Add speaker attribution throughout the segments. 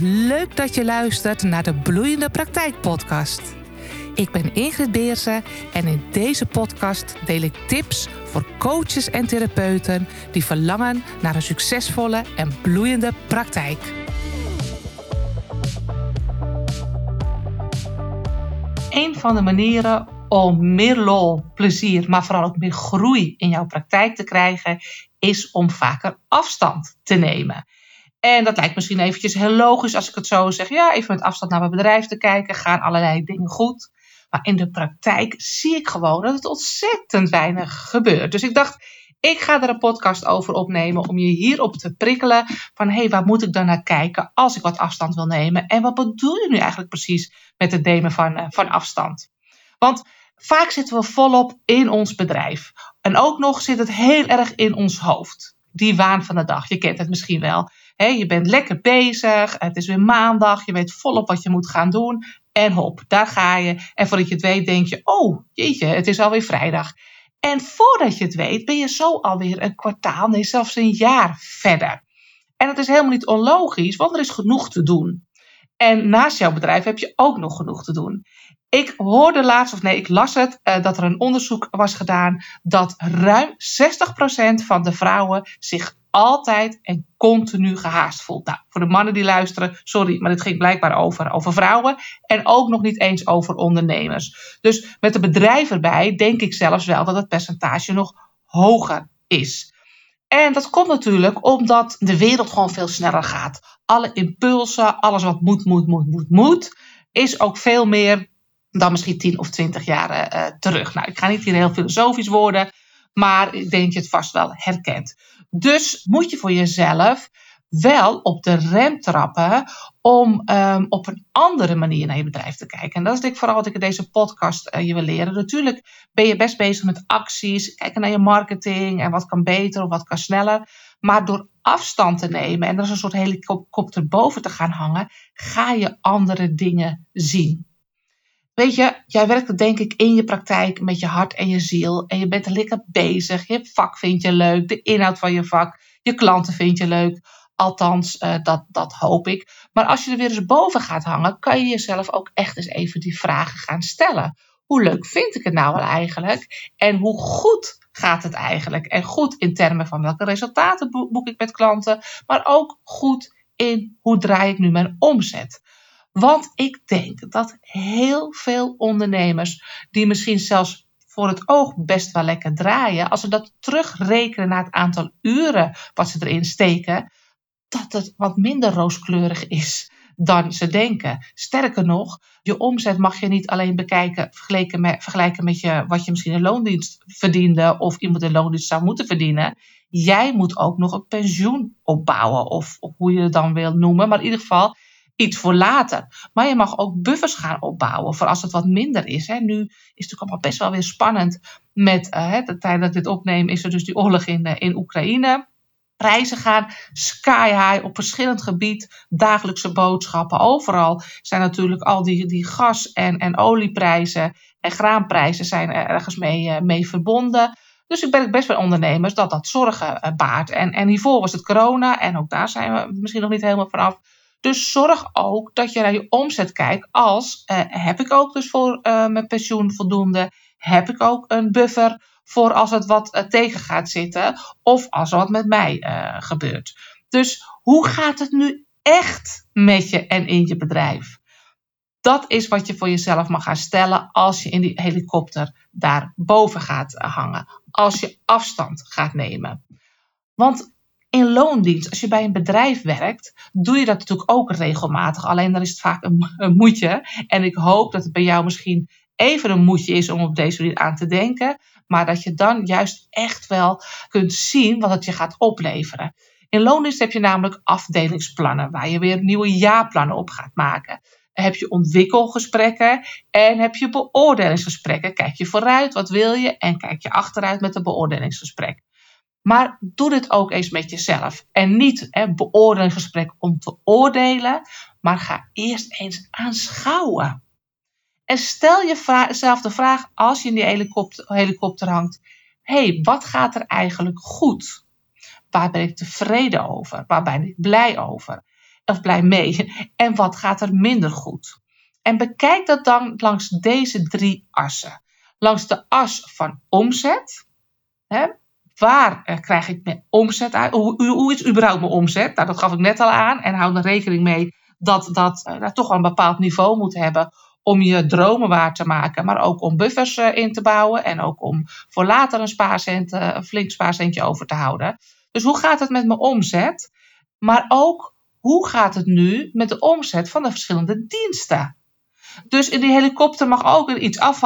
Speaker 1: Leuk dat je luistert naar de Bloeiende Praktijk Podcast. Ik ben Ingrid Beersen en in deze podcast deel ik tips voor coaches en therapeuten die verlangen naar een succesvolle en bloeiende praktijk. Een van de manieren om meer lol, plezier, maar vooral ook meer groei in jouw praktijk te krijgen, is om vaker afstand te nemen. En dat lijkt misschien eventjes heel logisch als ik het zo zeg. Ja, even met afstand naar mijn bedrijf te kijken, gaan allerlei dingen goed. Maar in de praktijk zie ik gewoon dat het ontzettend weinig gebeurt. Dus ik dacht, ik ga er een podcast over opnemen om je hierop te prikkelen. Van hé, hey, waar moet ik dan naar kijken als ik wat afstand wil nemen? En wat bedoel je nu eigenlijk precies met het nemen van, uh, van afstand? Want vaak zitten we volop in ons bedrijf. En ook nog zit het heel erg in ons hoofd. Die waan van de dag. Je kent het misschien wel je bent lekker bezig, het is weer maandag, je weet volop wat je moet gaan doen. En hop, daar ga je. En voordat je het weet, denk je: oh jeetje, het is alweer vrijdag. En voordat je het weet, ben je zo alweer een kwartaal, nee, zelfs een jaar verder. En dat is helemaal niet onlogisch, want er is genoeg te doen. En naast jouw bedrijf heb je ook nog genoeg te doen. Ik hoorde laatst, of nee, ik las het, uh, dat er een onderzoek was gedaan dat ruim 60% van de vrouwen zich altijd en continu gehaast voelt. Nou, voor de mannen die luisteren, sorry, maar dit ging blijkbaar over, over vrouwen en ook nog niet eens over ondernemers. Dus met de bedrijven erbij denk ik zelfs wel dat het percentage nog hoger is. En dat komt natuurlijk omdat de wereld gewoon veel sneller gaat. Alle impulsen, alles wat moet, moet, moet, moet, moet, is ook veel meer dan misschien 10 of 20 jaar uh, terug. Nou, ik ga niet hier heel filosofisch worden, maar ik denk dat je het vast wel herkent. Dus moet je voor jezelf wel op de rem trappen om um, op een andere manier naar je bedrijf te kijken. En dat is denk vooral wat ik in deze podcast uh, je wil leren. Natuurlijk ben je best bezig met acties, kijken naar je marketing en wat kan beter of wat kan sneller. Maar door afstand te nemen en er is een soort helikopter boven te gaan hangen, ga je andere dingen zien. Weet je, jij werkt denk ik in je praktijk met je hart en je ziel. En je bent er lekker bezig. Je vak vind je leuk. De inhoud van je vak. Je klanten vind je leuk. Althans, uh, dat, dat hoop ik. Maar als je er weer eens boven gaat hangen, kan je jezelf ook echt eens even die vragen gaan stellen. Hoe leuk vind ik het nou wel eigenlijk? En hoe goed gaat het eigenlijk? En goed in termen van welke resultaten boek ik met klanten, maar ook goed in hoe draai ik nu mijn omzet. Want ik denk dat heel veel ondernemers, die misschien zelfs voor het oog best wel lekker draaien, als ze dat terugrekenen naar het aantal uren wat ze erin steken, dat het wat minder rooskleurig is dan ze denken. Sterker nog, je omzet mag je niet alleen bekijken, vergelijken met, met je, wat je misschien in loondienst verdiende of iemand in loondienst zou moeten verdienen. Jij moet ook nog een pensioen opbouwen, of, of hoe je het dan wil noemen. Maar in ieder geval, iets voor later. Maar je mag ook buffers gaan opbouwen voor als het wat minder is. Hè. Nu is het natuurlijk allemaal best wel weer spannend. Met uh, de tijd dat ik dit opneem, is er dus die oorlog in, uh, in Oekraïne. Prijzen gaan sky high op verschillend gebied. Dagelijkse boodschappen. Overal zijn natuurlijk al die, die gas- en, en olieprijzen en graanprijzen zijn er ergens mee, uh, mee verbonden. Dus ik ben best bij ondernemers dat dat zorgen baart. En, en hiervoor was het corona en ook daar zijn we misschien nog niet helemaal vanaf. Dus zorg ook dat je naar je omzet kijkt als uh, heb ik ook dus voor uh, mijn pensioen voldoende? Heb ik ook een buffer voor als het wat uh, tegen gaat zitten of als er wat met mij gebeurt? Dus hoe gaat het nu echt met je en in je bedrijf? Dat is wat je voor jezelf mag gaan stellen als je in die helikopter daarboven gaat hangen. Als je afstand gaat nemen. Want in loondienst, als je bij een bedrijf werkt, doe je dat natuurlijk ook regelmatig. Alleen dan is het vaak een, een moedje. En ik hoop dat het bij jou misschien even een moedje is om op deze manier aan te denken. Maar dat je dan juist echt wel kunt zien wat het je gaat opleveren. In loondienst heb je namelijk afdelingsplannen waar je weer nieuwe jaarplannen op gaat maken. Heb je ontwikkelgesprekken en heb je beoordelingsgesprekken. Kijk je vooruit, wat wil je? En kijk je achteruit met een beoordelingsgesprek. Maar doe dit ook eens met jezelf. En niet hè, beoordeel een gesprek om te oordelen, maar ga eerst eens aanschouwen. En stel jezelf de vraag als je in die helikopter, helikopter hangt: hey, wat gaat er eigenlijk goed? Waar ben ik tevreden over? Waar ben ik blij over? of blij mee? En wat gaat er minder goed? En bekijk dat dan langs deze drie assen. Langs de as van omzet. Hè, waar eh, krijg ik mijn omzet uit? Hoe, hoe, is überhaupt mijn omzet? Nou, dat gaf ik net al aan. En hou er rekening mee dat dat uh, toch wel een bepaald niveau moet hebben om je dromen waar te maken, maar ook om buffers uh, in te bouwen en ook om voor later een, spaarcent, een flink spaarcentje over te houden. Dus hoe gaat het met mijn omzet? Maar ook hoe gaat het nu met de omzet van de verschillende diensten? Dus in die helikopter mag ook iets, af,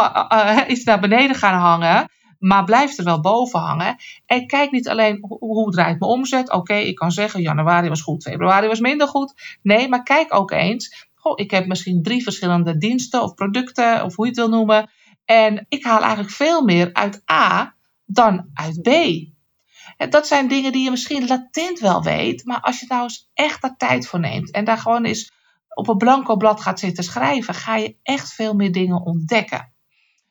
Speaker 1: iets naar beneden gaan hangen maar blijf er wel boven hangen. En kijk niet alleen hoe, draait mijn omzet. Oké, ik kan zeggen januari was goed, februari was minder goed. Nee, maar kijk ook eens. Goh, ik heb misschien drie verschillende diensten of producten, of hoe je het wil noemen. En ik haal eigenlijk veel meer uit A dan uit B. Dat zijn dingen die je misschien latent wel weet, maar als je nou eens echt de tijd voor neemt en daar gewoon eens op een blanco blad gaat zitten schrijven, ga je echt veel meer dingen ontdekken.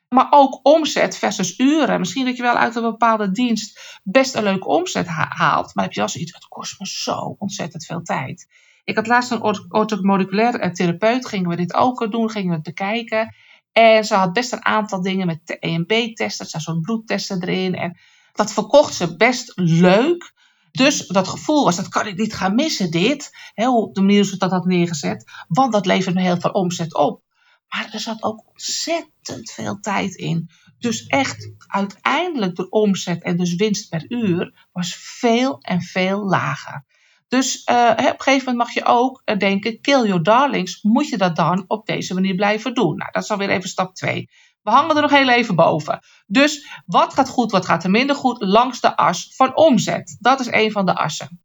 Speaker 1: Maar ook omzet versus uren. Misschien dat je wel uit een bepaalde dienst best een leuke omzet haalt. Maar heb je wel zoiets, het kost me zo ontzettend veel tijd. Ik had laatst een orthomoleculair eh, therapeut, gingen we dit ook doen, gingen we het bekijken. En ze had best een aantal dingen met EMB-testen, er zo'n bloedtesten erin. En dat verkocht ze best leuk. Dus dat gevoel was, dat kan ik niet gaan missen, dit. Hè, op de manier ze dat had neergezet. Want dat levert me heel veel omzet op. Maar er zat ook ontzettend veel tijd in. Dus echt uiteindelijk de omzet en dus winst per uur was veel en veel lager. Dus uh, op een gegeven moment mag je ook uh, denken, kill your darlings, moet je dat dan op deze manier blijven doen? Nou, dat is alweer even stap 2. We hangen er nog heel even boven. Dus wat gaat goed, wat gaat er minder goed langs de as van omzet? Dat is een van de assen.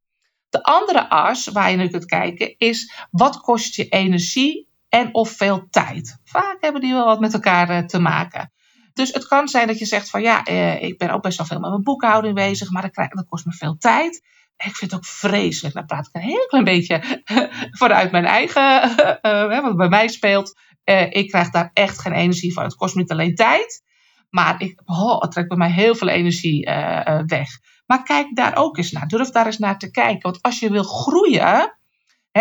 Speaker 1: De andere as waar je nu kunt kijken is wat kost je energie en of veel tijd. Vaak hebben die wel wat met elkaar eh, te maken. Dus het kan zijn dat je zegt van ja, eh, ik ben ook best wel veel met mijn boekhouding bezig, maar dat, kost me veel tijd. ik vind het ook vreselijk. Dan praat ik een heel klein beetje vanuit mijn eigen, uh, wat bij mij speelt. ik krijg daar echt geen energie van. Het kost me niet alleen tijd, maar ik, oh, het trekt bij mij heel veel energie weg. Maar kijk daar ook eens naar. Durf daar eens naar te kijken. Want als je wil groeien,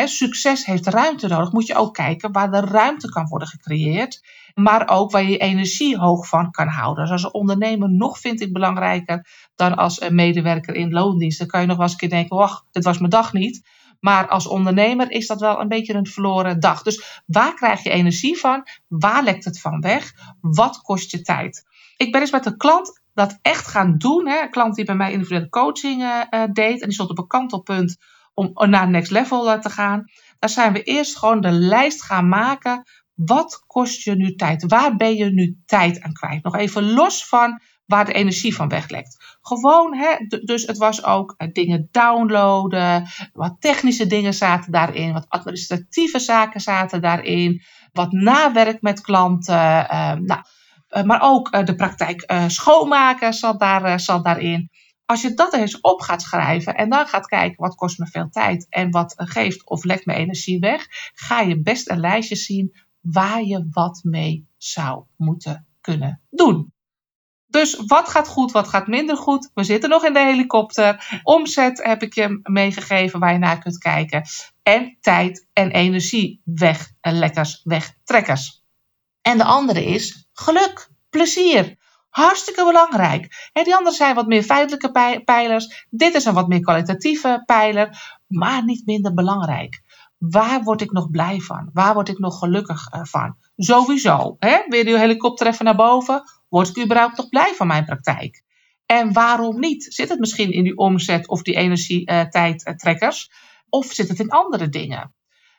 Speaker 1: succes heeft ruimte nodig. Moet je ook kijken waar de ruimte kan worden gecreëerd. Maar ook waar je energie hoog van kan houden. Dus als ondernemer nog vind ik belangrijker dan als een medewerker in loondienst. Dan kan je nog wel eens een keer denken, wacht, dit was mijn dag niet. Maar als ondernemer is dat wel een beetje een verloren dag. Dus waar krijg je energie van? Waar lekt het van weg? Wat kost je tijd? Ik ben eens met een klant dat echt gaan doen. Hè. Een klant die bij mij individuele coaching uh, deed. En die stond op een kantelpunt om naar next level eh, te gaan. Daar zijn we eerst gewoon de lijst gaan maken. Wat kost je nu tijd? Waar ben je nu tijd aan kwijt? Nog even los van waar de energie van weglekt. Gewoon, hè, dus het was ook eh, dingen downloaden, wat technische dingen zaten daarin, wat administratieve zaken zaten daarin, wat nawerk met klanten, uh, nou, maar ook de praktijk schoonmaken zat, daar, zat daarin. Als je dat eens op gaat schrijven en dan gaat kijken wat kost me veel tijd en wat geeft of legt me energie weg, ga je best een lijstje zien waar je wat mee zou moeten kunnen doen. Dus wat gaat goed, wat gaat minder goed? We zitten nog in de helikopter. Omzet heb ik je meegegeven waar je naar kunt kijken. En tijd en energie weg, lekkers wegtrekkers. En de andere is geluk, plezier. Hartstikke belangrijk. die anderen zijn wat meer feitelijke pijlers. Dit is een wat meer kwalitatieve pijler, maar niet minder belangrijk. Waar word ik nog blij van? Waar word ik nog gelukkig eh, van? Sowieso. Hè? Weer die helikopter even naar boven. Word ik überhaupt nog blij van mijn praktijk? En waarom niet? Zit het misschien in die omzet of die energietijdtrekkers? Uh, of zit het in andere dingen?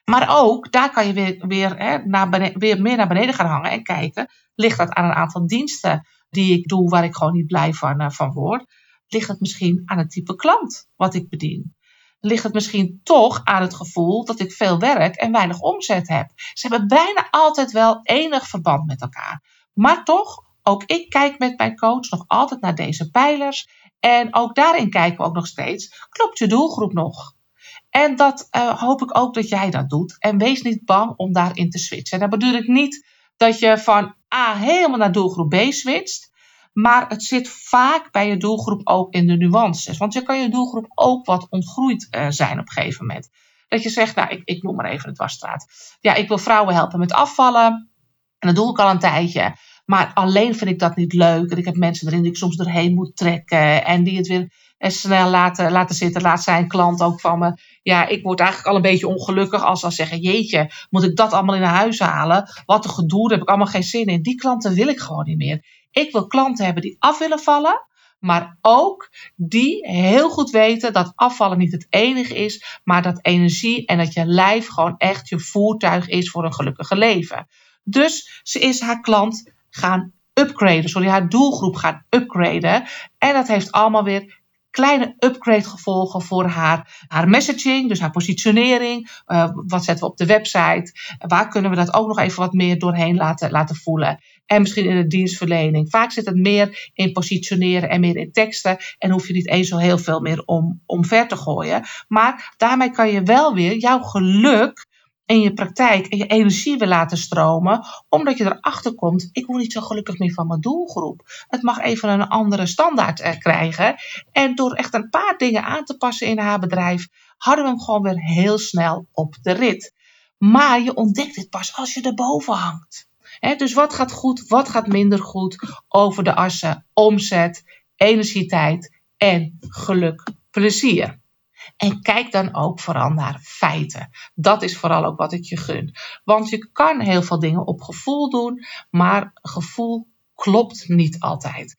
Speaker 1: Maar ook, daar kan je weer, weer, naar weer meer naar beneden gaan hangen en kijken. Ligt dat aan een aantal diensten die ik doe waar ik gewoon niet blij van, uh, van word? Ligt het misschien aan het type klant wat ik bedien? Ligt het misschien toch aan het gevoel dat ik veel werk en weinig omzet heb? Ze hebben bijna altijd wel enig verband met elkaar. Maar toch, ook ik kijk met mijn coach nog altijd naar deze pijlers. En ook daarin kijken we ook nog steeds, klopt je doelgroep nog? En dat uh, hoop ik ook dat jij dat doet. En wees niet bang om daarin te switchen. En dat bedoel ik niet dat je van A helemaal naar doelgroep B switcht. Maar het zit vaak bij je doelgroep ook in de nuances. Want je kan je doelgroep ook wat ontgroeid uh, zijn op een gegeven moment. Dat je zegt, nou, ik, ik noem maar even het wasstraat. Ja, ik wil vrouwen helpen met afvallen. En dat doe ik al een tijdje. Maar alleen vind ik dat niet leuk. En ik heb mensen erin die ik soms doorheen moet trekken. En die het weer snel laten, laten zitten. Laat zijn klant ook van me. Ja, ik word eigenlijk al een beetje ongelukkig als ze zeggen: Jeetje, moet ik dat allemaal in huis halen? Wat een gedoe, daar heb ik allemaal geen zin in. Die klanten wil ik gewoon niet meer. Ik wil klanten hebben die af willen vallen. Maar ook die heel goed weten dat afvallen niet het enige is, maar dat energie en dat je lijf gewoon echt je voertuig is voor een gelukkige leven. Dus ze is haar klant gaan upgraden, sorry, haar doelgroep gaan upgraden. En dat heeft allemaal weer kleine upgrade gevolgen voor haar, haar messaging, dus haar positionering. Uh, wat zetten we op de website? Waar kunnen we dat ook nog even wat meer doorheen laten, laten voelen? En misschien in de dienstverlening. Vaak zit het meer in positioneren en meer in teksten. En hoef je niet eens zo heel veel meer om, omver te gooien. Maar daarmee kan je wel weer jouw geluk in je praktijk en je energie wil laten stromen, omdat je erachter komt, ik word niet zo gelukkig meer van mijn doelgroep. Het mag even een andere standaard eh, krijgen. En door echt een paar dingen aan te passen in haar bedrijf, hadden we hem gewoon weer heel snel op de rit. Maar je ontdekt dit pas als je erboven hangt. dus wat gaat goed, wat gaat minder goed over de assen omzet, energietijd en geluk, plezier. En kijk dan ook vooral naar feiten. Dat is vooral ook wat ik je gun. Want je kan heel veel dingen op gevoel doen, maar gevoel klopt niet altijd.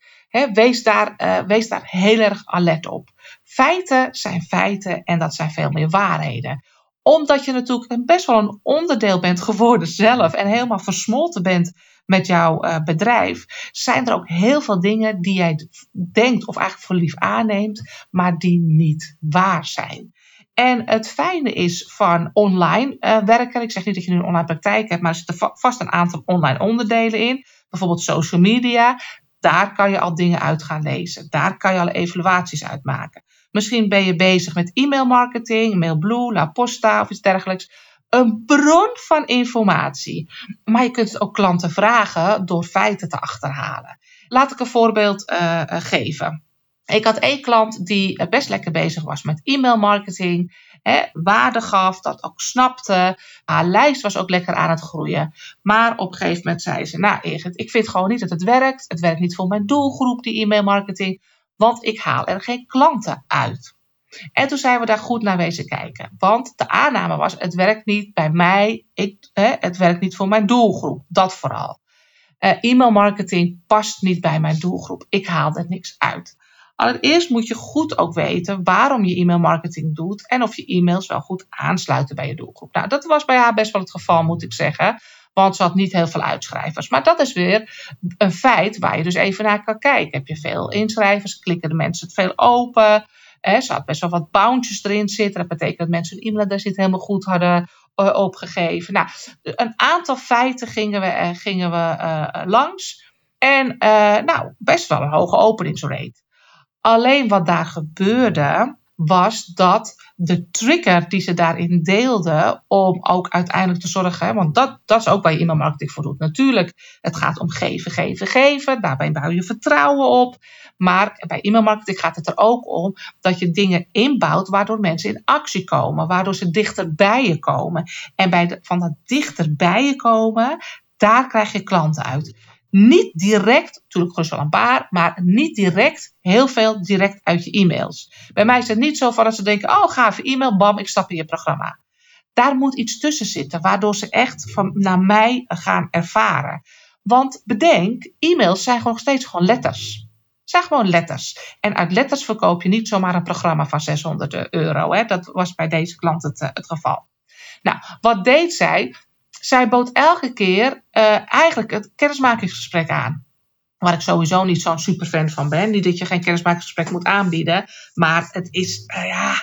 Speaker 1: wees, daar, uh, wees daar heel erg alert op. Feiten zijn feiten en dat zijn veel meer waarheden omdat je natuurlijk best wel een onderdeel bent geworden zelf en helemaal versmolten bent met jouw uh, bedrijf, zijn er ook heel veel dingen die jij denkt of eigenlijk voor lief aanneemt, maar die niet waar zijn. En het fijne is van online uh, werken, ik zeg niet dat je nu een online praktijk hebt, maar er zitten vast een aantal online onderdelen in. Bijvoorbeeld social media. Daar kan je al dingen uit gaan lezen. Daar kan je al evaluaties uit maken. Misschien ben je bezig met e-mailmarketing, MailBlue, La Posta of iets dergelijks. Een bron van informatie. Maar je kunt ook klanten vragen door feiten te achterhalen. Laat ik een voorbeeld uh, geven. Ik had één klant die best lekker bezig was met e-mailmarketing. Hè, waarde gaf, dat ook snapte. Haar lijst was ook lekker aan het groeien. Maar op een gegeven moment zei ze: Nou, Egert, ik vind gewoon niet dat het werkt. Het werkt niet voor mijn doelgroep, die e-mailmarketing want ik haal er geen klanten uit. En toen zijn we daar goed naar wezen kijken. Want de aanname was: het werkt niet bij mij, ik, hè, het werkt niet voor mijn doelgroep. Dat vooral. Uh, e-mail marketing past niet bij mijn doelgroep. Ik haal er niks uit. Allereerst moet je goed ook weten waarom je e-mail marketing doet en of je e-mails wel goed aansluiten bij je doelgroep. Nou, dat was bij haar best wel het geval, moet ik zeggen. Want ze had niet heel veel uitschrijvers. Maar dat is weer een feit waar je dus even naar kan kijken. Heb je veel inschrijvers? Klikken de mensen het veel open? Ze had best wel wat bounces erin zitten. Dat betekent dat mensen hun e-mailadres niet helemaal goed hadden uh, opgegeven. Nou, een aantal feiten gingen we, uh, gingen we uh, langs. En nou, best wel een hoge openingsrate. Alleen wat daar gebeurde, was dat de trigger die ze daarin deelde, om ook uiteindelijk te zorgen, want dat, dat is ook waar je e-mailmarketing voor doet. Natuurlijk, het gaat om geven, geven, geven. Daarbij bouw je vertrouwen op. Maar bij e-mailmarketing gaat het er ook om dat je dingen inbouwt waardoor mensen in actie komen, waardoor ze dichter bij je komen. En bij de, van dat dichter bij je komen, daar krijg je klanten uit niet direct, natuurlijk gewoon wel een paar, maar niet direct heel veel direct uit je e-mails. Bij mij is het niet zo van dat ze denken, oh gaaf e-mail, bam, ik stap in je programma. Daar moet iets tussen zitten, waardoor ze echt van, naar mij gaan ervaren. Want bedenk, e-mails zijn gewoon nog steeds gewoon letters. zijn gewoon letters. En uit letters verkoop je niet zomaar een programma van 600 euro. Hè? Dat was bij deze klant het, eh, het geval. Nou, wat deed zij? Zij bood elke keer uh, eigenlijk het kennismakingsgesprek aan. Waar ik sowieso niet zo'n superfan van ben. Niet dat je geen kennismakingsgesprek moet aanbieden. Maar het is, uh, ja,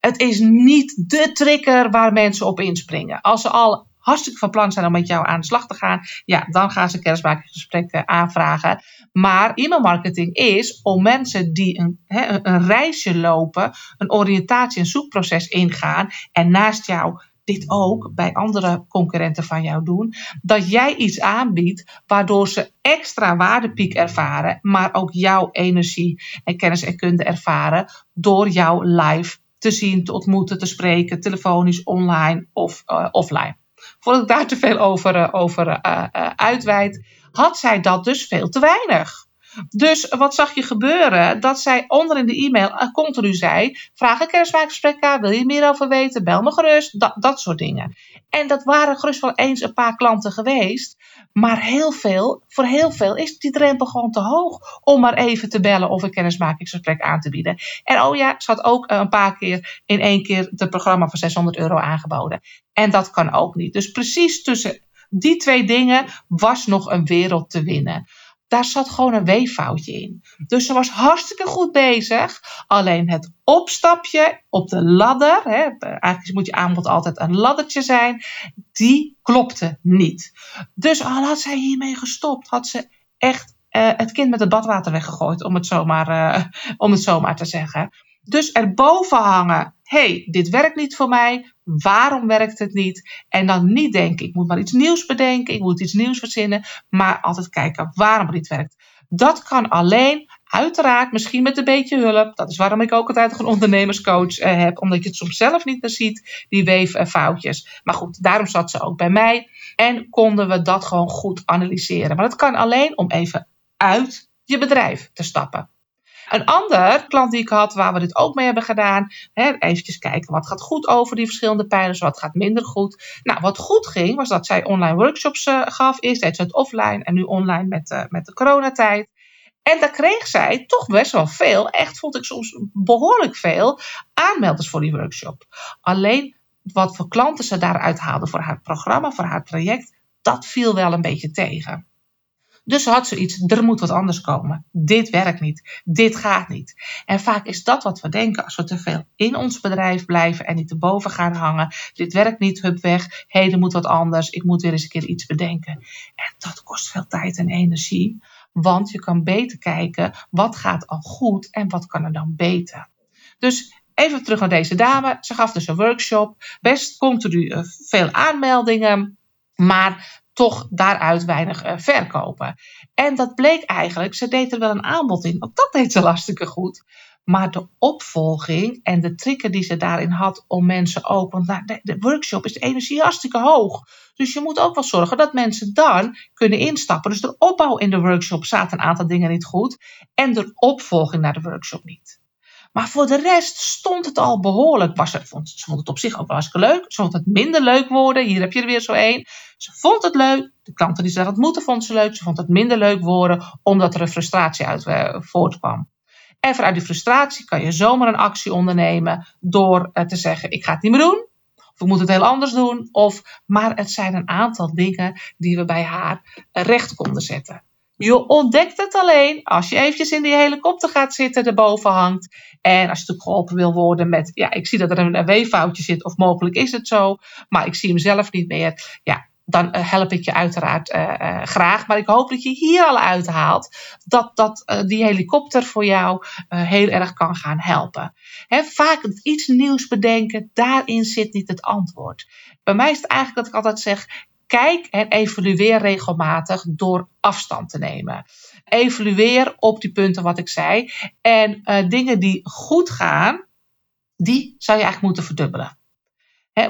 Speaker 1: het is niet de trigger waar mensen op inspringen. Als ze al hartstikke van plan zijn om met jou aan de slag te gaan, ja, dan gaan ze kennismakingsgesprekken aanvragen. Maar e-mailmarketing is om mensen die een, een reisje lopen, een oriëntatie- en zoekproces ingaan en naast jou dit ook bij andere concurrenten van jou doen. Dat jij iets aanbiedt waardoor ze extra waardepiek ervaren, maar ook jouw energie en kennis en kunde ervaren door jou live te zien, te ontmoeten, te spreken, telefonisch, online of uh, offline. Voordat ik daar te veel over, uh, over uh, uitweid, had zij dat dus veel te weinig. Dus wat zag je gebeuren? Dat zij onder in de e-mail continu zei: vraag een kennismakingsgesprek aan, wil je meer over weten? Bel me gerust. Dat, dat soort dingen. En dat waren gerust wel eens een paar klanten geweest. Maar heel veel, voor heel veel is die drempel gewoon te hoog om maar even te bellen of een kennismakingsgesprek aan te bieden. En oh ja, ze had ook een paar keer in één keer het programma voor 600 euro aangeboden. En dat kan ook niet. Dus precies tussen die twee dingen was nog een wereld te winnen daar zat gewoon een weeffoutje in. Dus ze was hartstikke goed bezig. Alleen het opstapje op de ladder, hè, eigenlijk moet je aanbod altijd een laddertje zijn, die klopte niet. Dus al had zij hiermee gestopt, had ze echt uh, het kind met het badwater weggegooid, om het zomaar, uh, om het zomaar te zeggen. Dus erboven hangen, hey, dit werkt niet voor mij, waarom werkt het niet? En dan niet denken, ik moet maar iets nieuws bedenken, ik moet iets nieuws verzinnen, maar altijd kijken waarom het niet werkt. Dat kan alleen, uiteraard, misschien met een beetje hulp. Dat is waarom ik ook altijd een ondernemerscoach eh, heb, omdat je het soms zelf niet meer ziet, die weeffoutjes. Maar goed, daarom zat ze ook bij mij en konden we dat gewoon goed analyseren. Maar dat kan alleen om even uit je bedrijf te stappen. Een ander klant die ik had, waar we dit ook mee hebben gedaan, hè, kijken wat gaat goed over die verschillende pijlers, wat gaat minder goed. Nou, wat goed ging, was dat zij online workshops uh, gaf. Eerst deed ze het offline en nu online met, uh, met de coronatijd. En daar kreeg zij toch best wel veel, echt vond ik soms behoorlijk veel, aanmelders voor die workshop. Alleen wat voor klanten ze daaruit haalde voor haar programma, voor haar traject, dat viel wel een beetje tegen. Dus had zoiets, er moet wat anders komen. Dit werkt niet. Dit gaat niet. En vaak is dat wat we denken als we te veel in ons bedrijf blijven en niet erboven gaan hangen. Dit werkt niet, hup weg. Hé, er moet wat anders. Ik moet weer eens een keer iets bedenken. En dat kost veel tijd en energie. Want je kan beter kijken, wat gaat al goed en wat kan er dan beter. Dus even terug naar deze dame. Ze gaf dus een workshop. Best continu uh, veel aanmeldingen. Maar toch daaruit weinig uh, verkopen. En dat bleek eigenlijk, ze deed er wel een aanbod in, want dat deed ze hartstikke goed. Maar de opvolging en de trikken die ze daarin had om mensen ook, want nou, de, workshop is de hoog. Dus je moet ook wel zorgen dat mensen dan kunnen instappen. Dus de opbouw in de workshop zaten een aantal dingen niet goed en de opvolging naar de workshop niet. Maar voor de rest stond het al behoorlijk. Ze, vond, het op zich ook wel hartstikke leuk. Ze vond het minder leuk worden. Hier heb je er weer zo één. Ze vond het leuk. De klanten die ze had moeten vond ze leuk. Ze vond het minder leuk worden omdat er een frustratie uit uh, voortkwam. En vanuit die frustratie kan je zomaar een actie ondernemen door uh, te zeggen: ik ga het niet meer doen. Of ik moet het heel anders doen. Of, maar het zijn een aantal dingen die we bij haar recht konden zetten. Je ontdekt het alleen als je eventjes in die helikopter gaat zitten, erboven hangt. En als je natuurlijk geholpen wil worden met, ja, ik zie dat er een weeffoutje zit, of mogelijk is het zo, maar ik zie hem zelf niet meer. Ja, dan eh, help ik je uiteraard uh, uh, graag. Maar ik hoop dat je hier al uithaalt dat, dat die helikopter voor jou heel erg kan gaan helpen. He, vaak iets nieuws bedenken, daarin zit niet het antwoord. Bij mij is het eigenlijk dat ik altijd zeg: kijk en evalueer regelmatig door afstand te nemen. Evalueer op die punten wat ik zei. En uh, dingen die goed gaan, die zou je eigenlijk moeten verdubbelen.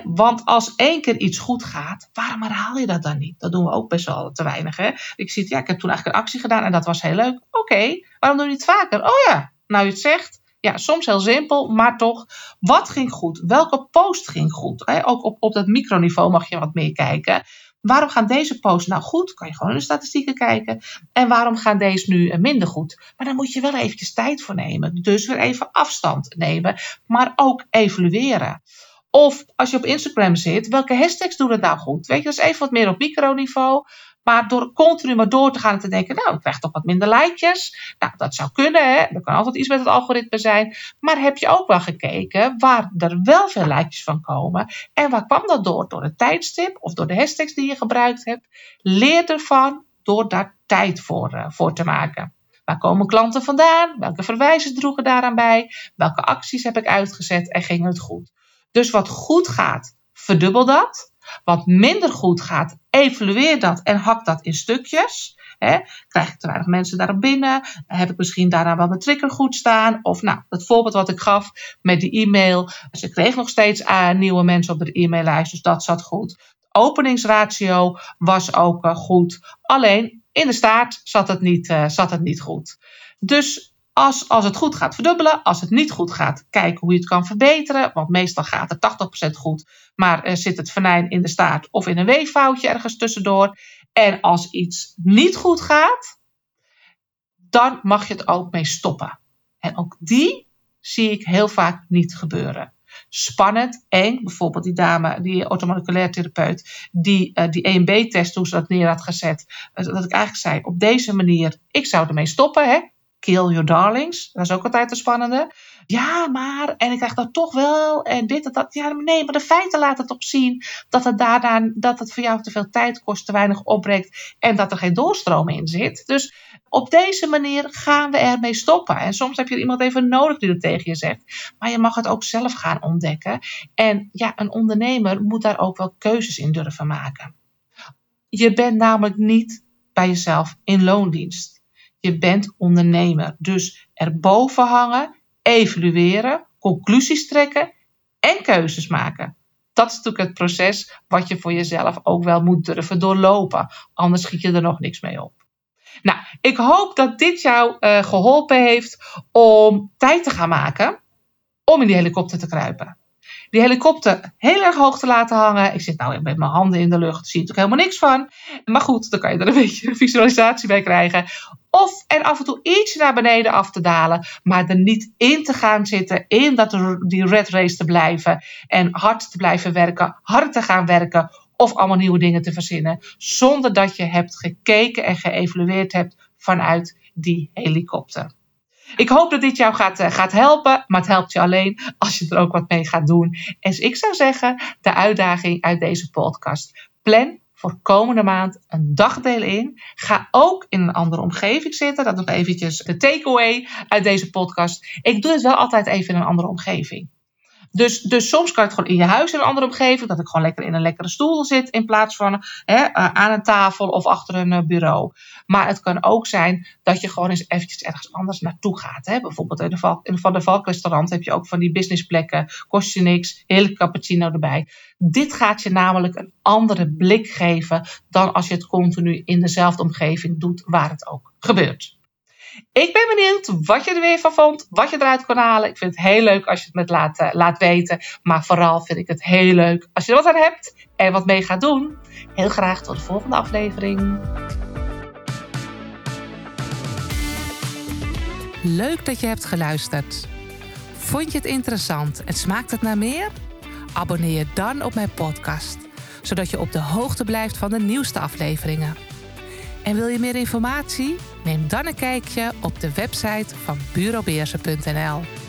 Speaker 1: Want als één keer iets goed gaat, waarom herhaal je dat dan niet? Dat doen we ook best wel te weinig. Hè? Ik zie, ja, ik heb toen eigenlijk een actie gedaan en dat was heel leuk. Oké, waarom doe je het vaker? Oh ja, nou je het zegt. Ja, soms heel simpel, maar toch. Wat ging goed? Welke post ging goed? Ook op, op dat microniveau mag je wat meer kijken. Waarom gaan deze posts nou goed? Kan je gewoon in de statistieken kijken. En waarom gaan deze nu eh, minder goed? Maar dan moet je wel eventjes tijd voor nemen. Dus weer even afstand nemen, maar ook evalueren. Of als je op Instagram zit, welke hashtags doen het nou goed? Weet je, is even wat meer op microniveau. Maar door continu maar door te gaan en te denken, nou, ik krijg toch wat minder likejes. Nou, dat zou kunnen, hè. Er kan altijd iets met het algoritme zijn. Maar heb je ook wel gekeken waar er wel veel likejes van komen? En waar kwam dat door? Door het tijdstip of door de hashtags die je gebruikt hebt? Leer ervan door daar tijd voor, uh, voor te maken. Waar komen klanten vandaan? Welke verwijzen droegen daaraan bij? Welke acties heb ik uitgezet en ging het goed? Dus wat goed gaat, verdubbel dat. Wat minder goed gaat, evalueer dat en hak dat in stukjes. Krijg ik te weinig mensen daarop binnen? Heb ik misschien daarna wel mijn trigger goed staan? Of nou, het voorbeeld wat ik gaf met die e-mail. Ze kreeg nog steeds uh, nieuwe mensen op de e-maillijst, dus dat zat goed. openingsratio was ook uh, goed. Alleen in de staart zat het niet, uh, zat het niet goed. Dus als, als het goed gaat, verdubbelen. Als het niet goed gaat, kijken hoe je het kan verbeteren. Want meestal gaat het 80% goed, maar zit het venijn in de staart of in een weeffoutje ergens tussendoor. En als iets niet goed gaat, dan mag je het ook mee stoppen. En ook die zie ik heel vaak niet gebeuren. Spannend, eng. Bijvoorbeeld die dame, die automoleculair therapeut, die uh, die EMB-test toen ze dat neer had gezet. Uh, dat ik eigenlijk zei, op deze manier, ik zou ermee stoppen. Hè? Kill Your Darlings. Dat is ook altijd een spannende. Ja, maar, en ik krijg dat toch wel, en dit en dat. Ja, nee, maar de feiten laten toch zien dat het daarna, dat het voor jou te veel tijd kost, te weinig opbrengt en dat er geen doorstroom in zit. Dus op deze manier gaan we ermee stoppen. En soms heb je iemand even nodig die dat tegen je zegt. Maar je mag het ook zelf gaan ontdekken. En ja, een ondernemer moet daar ook wel keuzes in durven maken. Je bent namelijk niet bij jezelf in loondienst. Je bent ondernemer. Dus erboven hangen, evalueren, conclusies trekken en keuzes maken. Dat is natuurlijk het proces wat je voor jezelf ook wel moet durven doorlopen. Anders schiet je er nog niks mee op. Nou, ik hoop dat dit jou uh, geholpen heeft om tijd te gaan maken om in die helikopter te kruipen die helikopter heel erg hoog te laten hangen. Ik zit nou met mijn handen in de lucht, zie natuurlijk helemaal niks van. Maar goed, dan kan je er een beetje visualisatie bij krijgen. Of er af en toe iets naar beneden af te dalen, maar er niet in te gaan zitten, in dat, die red race te blijven en hard te blijven werken, hard te gaan werken of allemaal nieuwe dingen te verzinnen, zonder dat je hebt gekeken en geëvalueerd hebt vanuit die helikopter. Ik hoop dat dit jou gaat, eh, gaat helpen, maar het helpt je alleen als je er ook wat mee gaat doen. En ik zou zeggen, de uitdaging uit deze podcast. Plan voor komende maand een dagdeel in. Ga ook in een andere omgeving zitten. Dat nog eventjes de takeaway uit deze podcast. Ik doe het wel altijd even in een andere omgeving. Dus, dus soms kan het gewoon in je huis in een andere omgeving. Dat ik gewoon lekker in een lekkere stoel zit. In plaats van hè, eh, aan een tafel of achter een eh, bureau. Maar het kan ook zijn dat je gewoon eens eventjes ergens anders naartoe gaat. Hè. Bijvoorbeeld in de, Val, in de Van restaurant heb je ook van die businessplekken. Kost je niks. Hele cappuccino erbij. Dit gaat je namelijk een andere blik geven. Dan als je het continu in dezelfde omgeving doet waar het ook gebeurt. Ik ben benieuwd wat je er weer van vond, wat je eruit kon halen. Ik vind het heel leuk als je het me laat, uh, laat weten. Maar vooral vind ik het heel leuk als je er wat aan hebt en wat mee gaat doen. Heel graag tot de volgende aflevering.
Speaker 2: Leuk dat je hebt geluisterd. Vond je het interessant en smaakt het naar meer? Abonneer je dan op mijn podcast, zodat je op de hoogte blijft van de nieuwste afleveringen. En wil je meer informatie? Neem dan een kijkje op de website van bureaubeersen.nl.